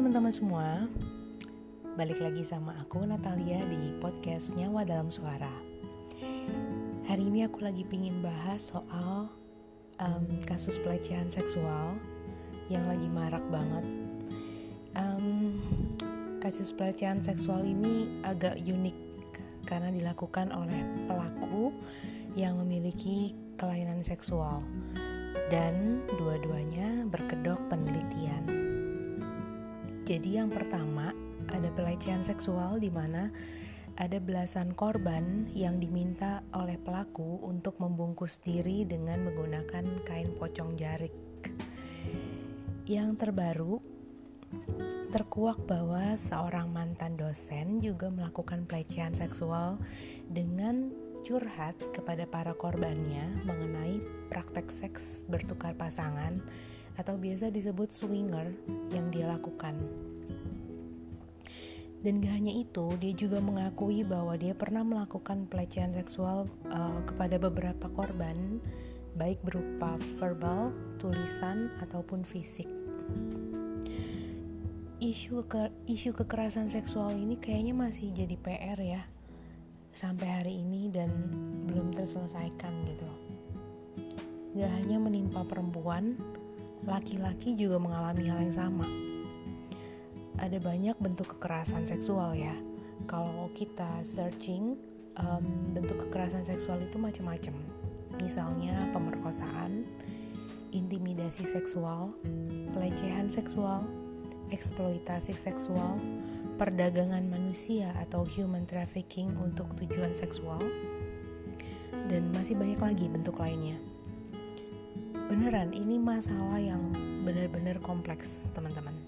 teman-teman semua, balik lagi sama aku Natalia di podcast Nyawa Dalam Suara. Hari ini aku lagi pingin bahas soal um, kasus pelecehan seksual yang lagi marak banget. Um, kasus pelecehan seksual ini agak unik karena dilakukan oleh pelaku yang memiliki kelainan seksual dan dua-duanya berkedok penelitian. Jadi yang pertama ada pelecehan seksual di mana ada belasan korban yang diminta oleh pelaku untuk membungkus diri dengan menggunakan kain pocong jarik. Yang terbaru, terkuak bahwa seorang mantan dosen juga melakukan pelecehan seksual dengan curhat kepada para korbannya mengenai praktek seks bertukar pasangan atau biasa disebut swinger yang dia lakukan. Dan gak hanya itu, dia juga mengakui bahwa dia pernah melakukan pelecehan seksual uh, kepada beberapa korban, baik berupa verbal, tulisan, ataupun fisik. Isu ke isu kekerasan seksual ini kayaknya masih jadi PR ya sampai hari ini dan belum terselesaikan gitu. Gak hanya menimpa perempuan, laki-laki juga mengalami hal yang sama. Ada banyak bentuk kekerasan seksual ya. Kalau kita searching, um, bentuk kekerasan seksual itu macam-macam. Misalnya pemerkosaan, intimidasi seksual, pelecehan seksual, eksploitasi seksual, perdagangan manusia atau human trafficking untuk tujuan seksual, dan masih banyak lagi bentuk lainnya beneran ini masalah yang benar-benar kompleks teman-teman.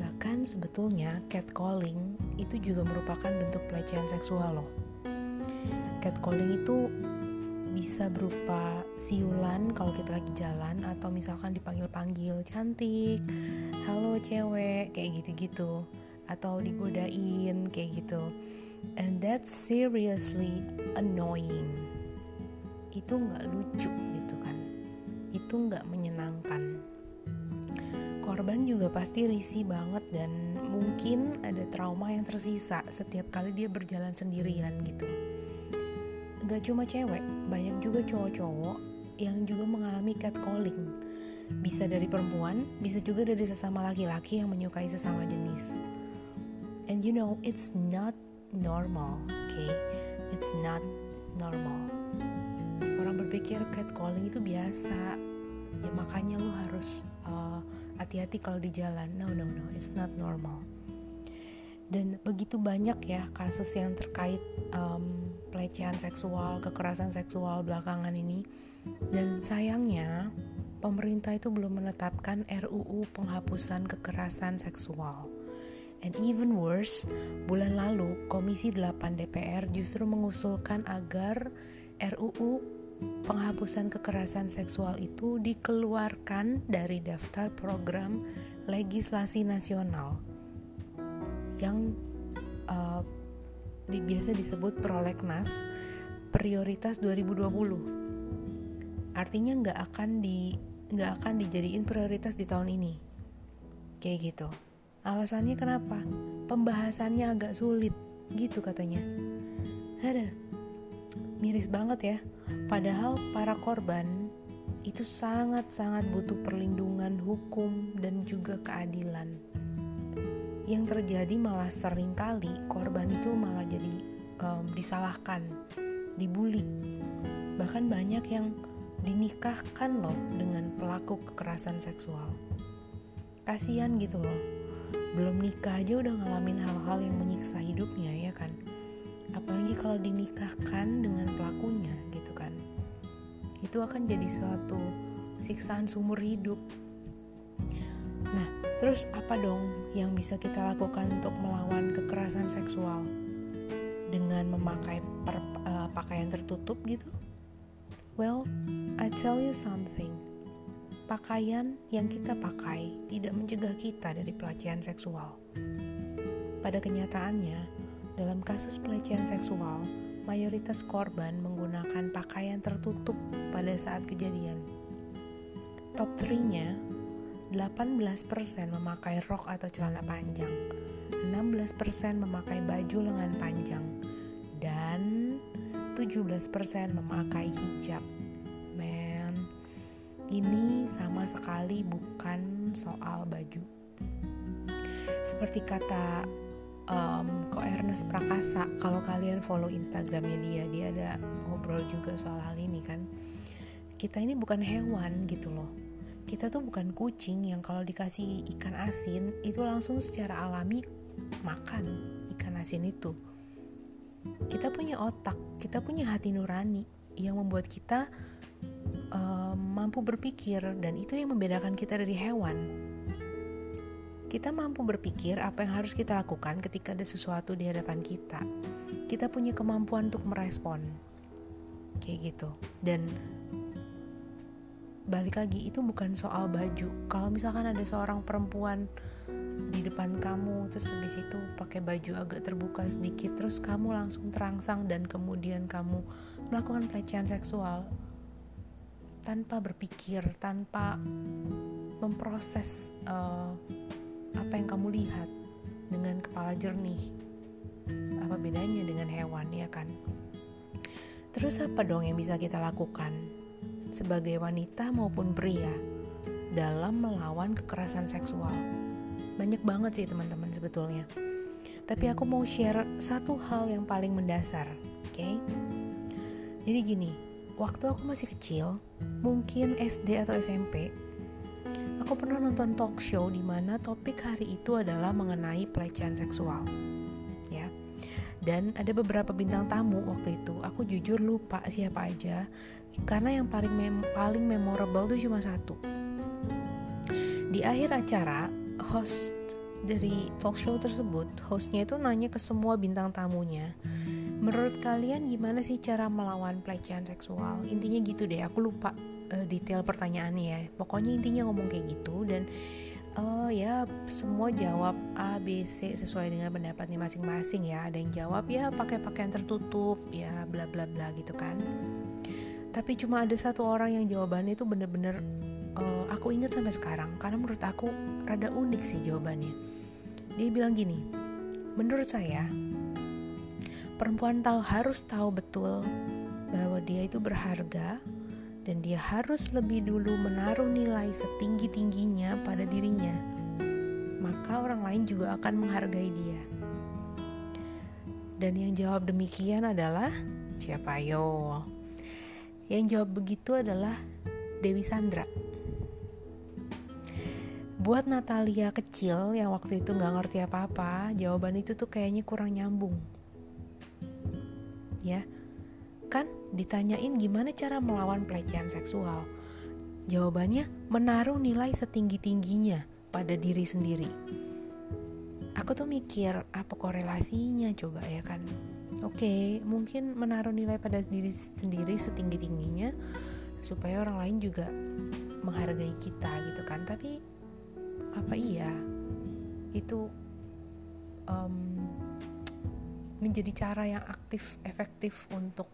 Bahkan sebetulnya catcalling itu juga merupakan bentuk pelecehan seksual loh. Catcalling itu bisa berupa siulan kalau kita lagi jalan atau misalkan dipanggil-panggil cantik, halo cewek, kayak gitu-gitu. Atau digodain kayak gitu. And that's seriously annoying. Itu nggak lucu itu nggak menyenangkan. Korban juga pasti risih banget dan mungkin ada trauma yang tersisa setiap kali dia berjalan sendirian gitu. Nggak cuma cewek banyak juga cowok-cowok yang juga mengalami catcalling. Bisa dari perempuan bisa juga dari sesama laki-laki yang menyukai sesama jenis. And you know it's not normal okay? It's not normal. Orang berpikir catcalling itu biasa ya makanya lu harus uh, hati-hati kalau di jalan. No no no it's not normal. Dan begitu banyak ya kasus yang terkait um, pelecehan seksual kekerasan seksual belakangan ini. Dan sayangnya pemerintah itu belum menetapkan RUU penghapusan kekerasan seksual. And even worse, bulan lalu Komisi 8 DPR justru mengusulkan agar RUU penghapusan kekerasan seksual itu dikeluarkan dari daftar program legislasi nasional yang uh, biasa disebut prolegnas prioritas 2020 artinya nggak akan di nggak akan dijadiin prioritas di tahun ini. Kayak gitu. Alasannya kenapa? Pembahasannya agak sulit gitu katanya. Ada miris banget ya. Padahal para korban itu sangat-sangat butuh perlindungan hukum dan juga keadilan. Yang terjadi malah sering kali korban itu malah jadi um, disalahkan, dibully. Bahkan banyak yang dinikahkan loh dengan pelaku kekerasan seksual. Kasihan gitu loh. Belum nikah aja udah ngalamin hal-hal yang menyiksa hidupnya ya kan apalagi kalau dinikahkan dengan pelakunya gitu kan. Itu akan jadi suatu siksaan seumur hidup. Nah terus apa dong yang bisa kita lakukan untuk melawan kekerasan seksual? Dengan memakai per, uh, pakaian tertutup gitu? Well I tell you something. Pakaian yang kita pakai tidak mencegah kita dari pelecehan seksual. Pada kenyataannya dalam kasus pelecehan seksual, mayoritas korban menggunakan pakaian tertutup pada saat kejadian. Top 3-nya, 18% memakai rok atau celana panjang, 16% memakai baju lengan panjang, dan 17% memakai hijab. Men, ini sama sekali bukan soal baju. Seperti kata um, Ko Ernest Prakasa, kalau kalian follow Instagramnya dia, dia ada ngobrol juga soal hal ini kan. Kita ini bukan hewan gitu loh. Kita tuh bukan kucing yang kalau dikasih ikan asin itu langsung secara alami makan ikan asin itu kita punya otak, kita punya hati nurani yang membuat kita mampu berpikir dan itu yang membedakan kita dari hewan. Kita mampu berpikir apa yang harus kita lakukan ketika ada sesuatu di hadapan kita. Kita punya kemampuan untuk merespon. Kayak gitu. Dan balik lagi itu bukan soal baju. Kalau misalkan ada seorang perempuan di depan kamu terus habis itu pakai baju agak terbuka sedikit terus kamu langsung terangsang dan kemudian kamu melakukan pelecehan seksual tanpa berpikir tanpa memproses uh, apa yang kamu lihat dengan kepala jernih? Apa bedanya dengan hewan ya kan? Terus apa dong yang bisa kita lakukan sebagai wanita maupun pria dalam melawan kekerasan seksual? Banyak banget sih teman-teman sebetulnya. Tapi aku mau share satu hal yang paling mendasar oke? Okay? jadi gini waktu aku masih kecil mungkin SD atau SMP aku pernah nonton talk show di mana topik hari itu adalah mengenai pelecehan seksual ya. Dan ada beberapa bintang tamu waktu itu. Aku jujur lupa siapa aja karena yang paling mem paling memorable itu cuma satu. Di akhir acara host dari talk show tersebut, hostnya itu nanya ke semua bintang tamunya, menurut kalian gimana sih cara melawan pelecehan seksual? Intinya gitu deh, aku lupa uh, detail pertanyaannya ya. Pokoknya intinya ngomong kayak gitu dan uh, ya semua jawab A, B, C sesuai dengan pendapatnya masing-masing ya. Ada yang jawab ya pakai pakaian tertutup, ya bla bla bla gitu kan. Tapi cuma ada satu orang yang jawabannya itu bener-bener uh, aku ingat sampai sekarang karena menurut aku rada unik sih jawabannya. Dia bilang gini, menurut saya perempuan tahu harus tahu betul bahwa dia itu berharga dan dia harus lebih dulu menaruh nilai setinggi tingginya pada dirinya. Maka orang lain juga akan menghargai dia. Dan yang jawab demikian adalah siapa yo? Yang jawab begitu adalah Dewi Sandra buat Natalia kecil yang waktu itu nggak ngerti apa-apa jawaban itu tuh kayaknya kurang nyambung ya kan? Ditanyain gimana cara melawan pelecehan seksual. Jawabannya menaruh nilai setinggi tingginya pada diri sendiri. Aku tuh mikir apa korelasinya coba ya kan? Oke mungkin menaruh nilai pada diri sendiri setinggi tingginya supaya orang lain juga menghargai kita gitu kan. Tapi apa iya? Itu um, menjadi cara yang aktif efektif untuk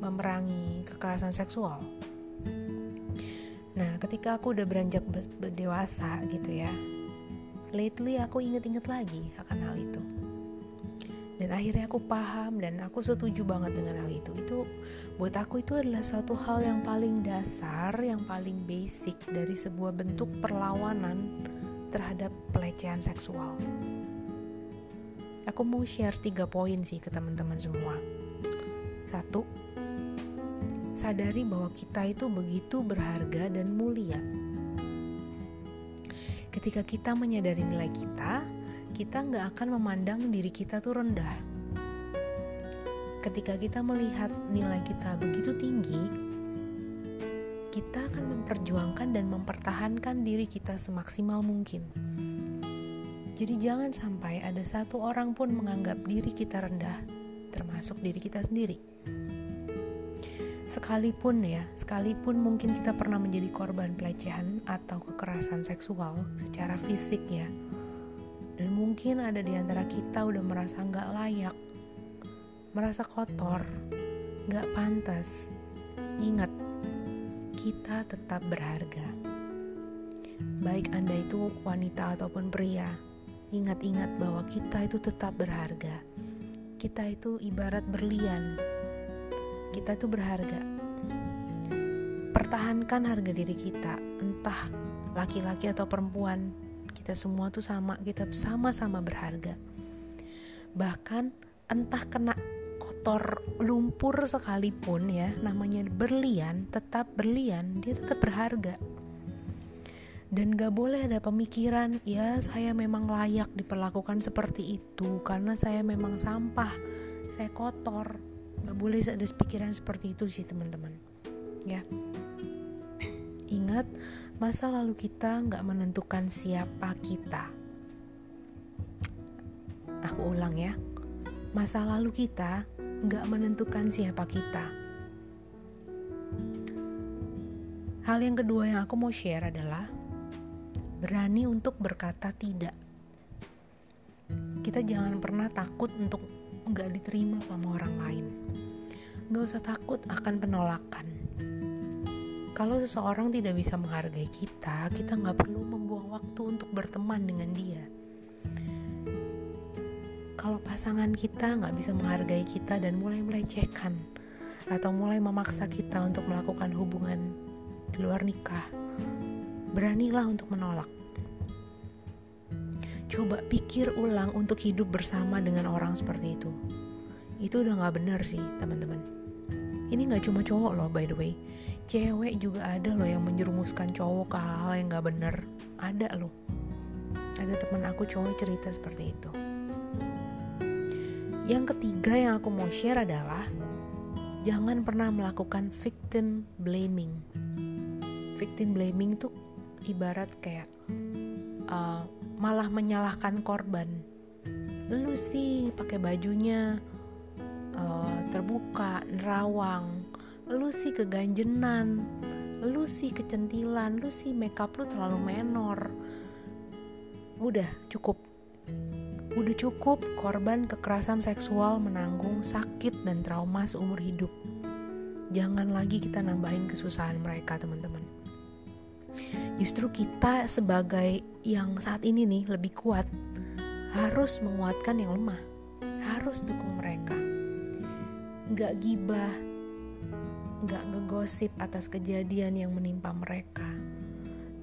memerangi kekerasan seksual. Nah, ketika aku udah beranjak dewasa gitu ya, lately aku inget-inget lagi akan hal itu. Dan akhirnya aku paham dan aku setuju banget dengan hal itu. Itu buat aku itu adalah suatu hal yang paling dasar yang paling basic dari sebuah bentuk perlawanan terhadap pelecehan seksual. Aku mau share tiga poin sih ke teman-teman semua satu sadari bahwa kita itu begitu berharga dan mulia ketika kita menyadari nilai kita kita nggak akan memandang diri kita tuh rendah. Ketika kita melihat nilai kita begitu tinggi, kita akan memperjuangkan dan mempertahankan diri kita semaksimal mungkin. Jadi jangan sampai ada satu orang pun menganggap diri kita rendah, termasuk diri kita sendiri. Sekalipun ya, sekalipun mungkin kita pernah menjadi korban pelecehan atau kekerasan seksual secara fisik ya, dan mungkin ada di antara kita udah merasa nggak layak, merasa kotor, nggak pantas. Ingat, kita tetap berharga. baik Anda itu wanita ataupun pria, ingat-ingat bahwa kita itu tetap berharga. Kita itu ibarat berlian. Kita itu berharga. Pertahankan harga diri kita, entah laki-laki atau perempuan. Kita semua tuh sama, kita sama-sama berharga. Bahkan entah kena kotor lumpur sekalipun ya namanya berlian tetap berlian dia tetap berharga dan gak boleh ada pemikiran ya saya memang layak diperlakukan seperti itu karena saya memang sampah saya kotor gak boleh ada pikiran seperti itu sih teman-teman ya ingat masa lalu kita gak menentukan siapa kita aku ulang ya masa lalu kita nggak menentukan siapa kita. Hal yang kedua yang aku mau share adalah berani untuk berkata tidak. Kita jangan pernah takut untuk nggak diterima sama orang lain. Nggak usah takut akan penolakan. Kalau seseorang tidak bisa menghargai kita, kita nggak perlu membuang waktu untuk berteman dengan dia kalau pasangan kita nggak bisa menghargai kita dan mulai melecehkan atau mulai memaksa kita untuk melakukan hubungan di luar nikah, beranilah untuk menolak. Coba pikir ulang untuk hidup bersama dengan orang seperti itu. Itu udah nggak benar sih, teman-teman. Ini nggak cuma cowok loh, by the way. Cewek juga ada loh yang menjerumuskan cowok ke hal-hal yang nggak benar. Ada loh. Ada teman aku cowok cerita seperti itu. Yang ketiga yang aku mau share adalah jangan pernah melakukan victim blaming. Victim blaming tuh ibarat kayak uh, malah menyalahkan korban. Lu sih pakai bajunya uh, terbuka, nerawang. Lu sih keganjenan. Lu sih kecentilan. Lu sih makeup lu terlalu menor. Udah cukup Udah cukup korban kekerasan seksual menanggung sakit dan trauma seumur hidup. Jangan lagi kita nambahin kesusahan mereka, teman-teman. Justru kita sebagai yang saat ini nih lebih kuat harus menguatkan yang lemah. Harus dukung mereka. Gak gibah, gak ngegosip atas kejadian yang menimpa mereka.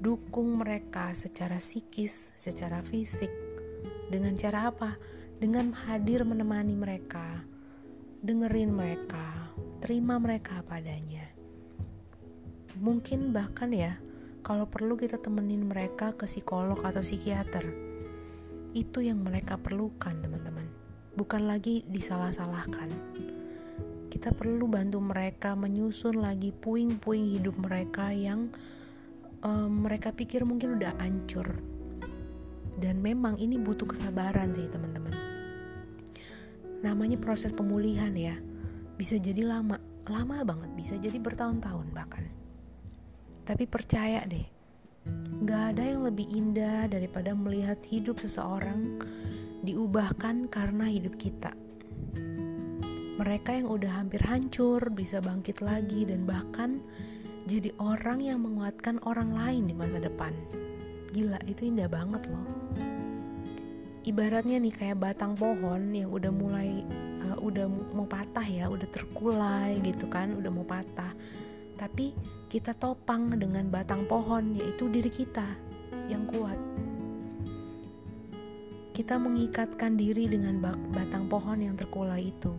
Dukung mereka secara psikis, secara fisik, dengan cara apa? Dengan hadir menemani mereka, dengerin mereka, terima mereka padanya. Mungkin bahkan ya, kalau perlu kita temenin mereka ke psikolog atau psikiater. Itu yang mereka perlukan, teman-teman. Bukan lagi disalah-salahkan. Kita perlu bantu mereka menyusun lagi puing-puing hidup mereka yang um, mereka pikir mungkin udah hancur dan memang ini butuh kesabaran sih teman-teman namanya proses pemulihan ya bisa jadi lama lama banget bisa jadi bertahun-tahun bahkan tapi percaya deh gak ada yang lebih indah daripada melihat hidup seseorang diubahkan karena hidup kita. Mereka yang udah hampir hancur bisa bangkit lagi dan bahkan jadi orang yang menguatkan orang lain di masa depan. Gila itu indah banget loh. Ibaratnya nih kayak batang pohon yang udah mulai uh, udah mau patah ya udah terkulai gitu kan udah mau patah. Tapi kita topang dengan batang pohon yaitu diri kita yang kuat kita mengikatkan diri dengan batang pohon yang terkulai itu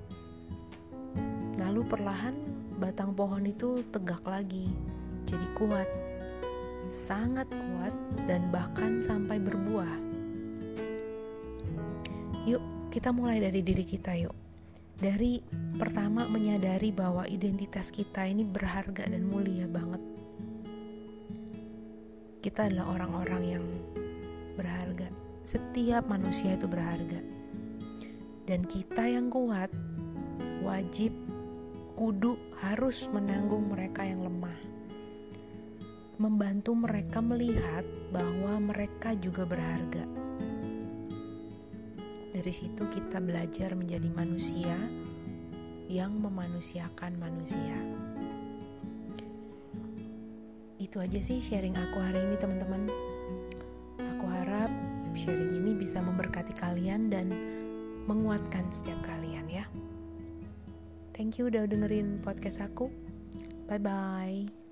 lalu perlahan batang pohon itu tegak lagi jadi kuat sangat kuat dan bahkan sampai berbuah. Yuk, kita mulai dari diri kita yuk. Dari pertama menyadari bahwa identitas kita ini berharga dan mulia banget. Kita adalah orang-orang yang berharga. Setiap manusia itu berharga. Dan kita yang kuat wajib kudu harus menanggung mereka yang lemah membantu mereka melihat bahwa mereka juga berharga. Dari situ kita belajar menjadi manusia yang memanusiakan manusia. Itu aja sih sharing aku hari ini teman-teman. Aku harap sharing ini bisa memberkati kalian dan menguatkan setiap kalian ya. Thank you udah dengerin podcast aku. Bye bye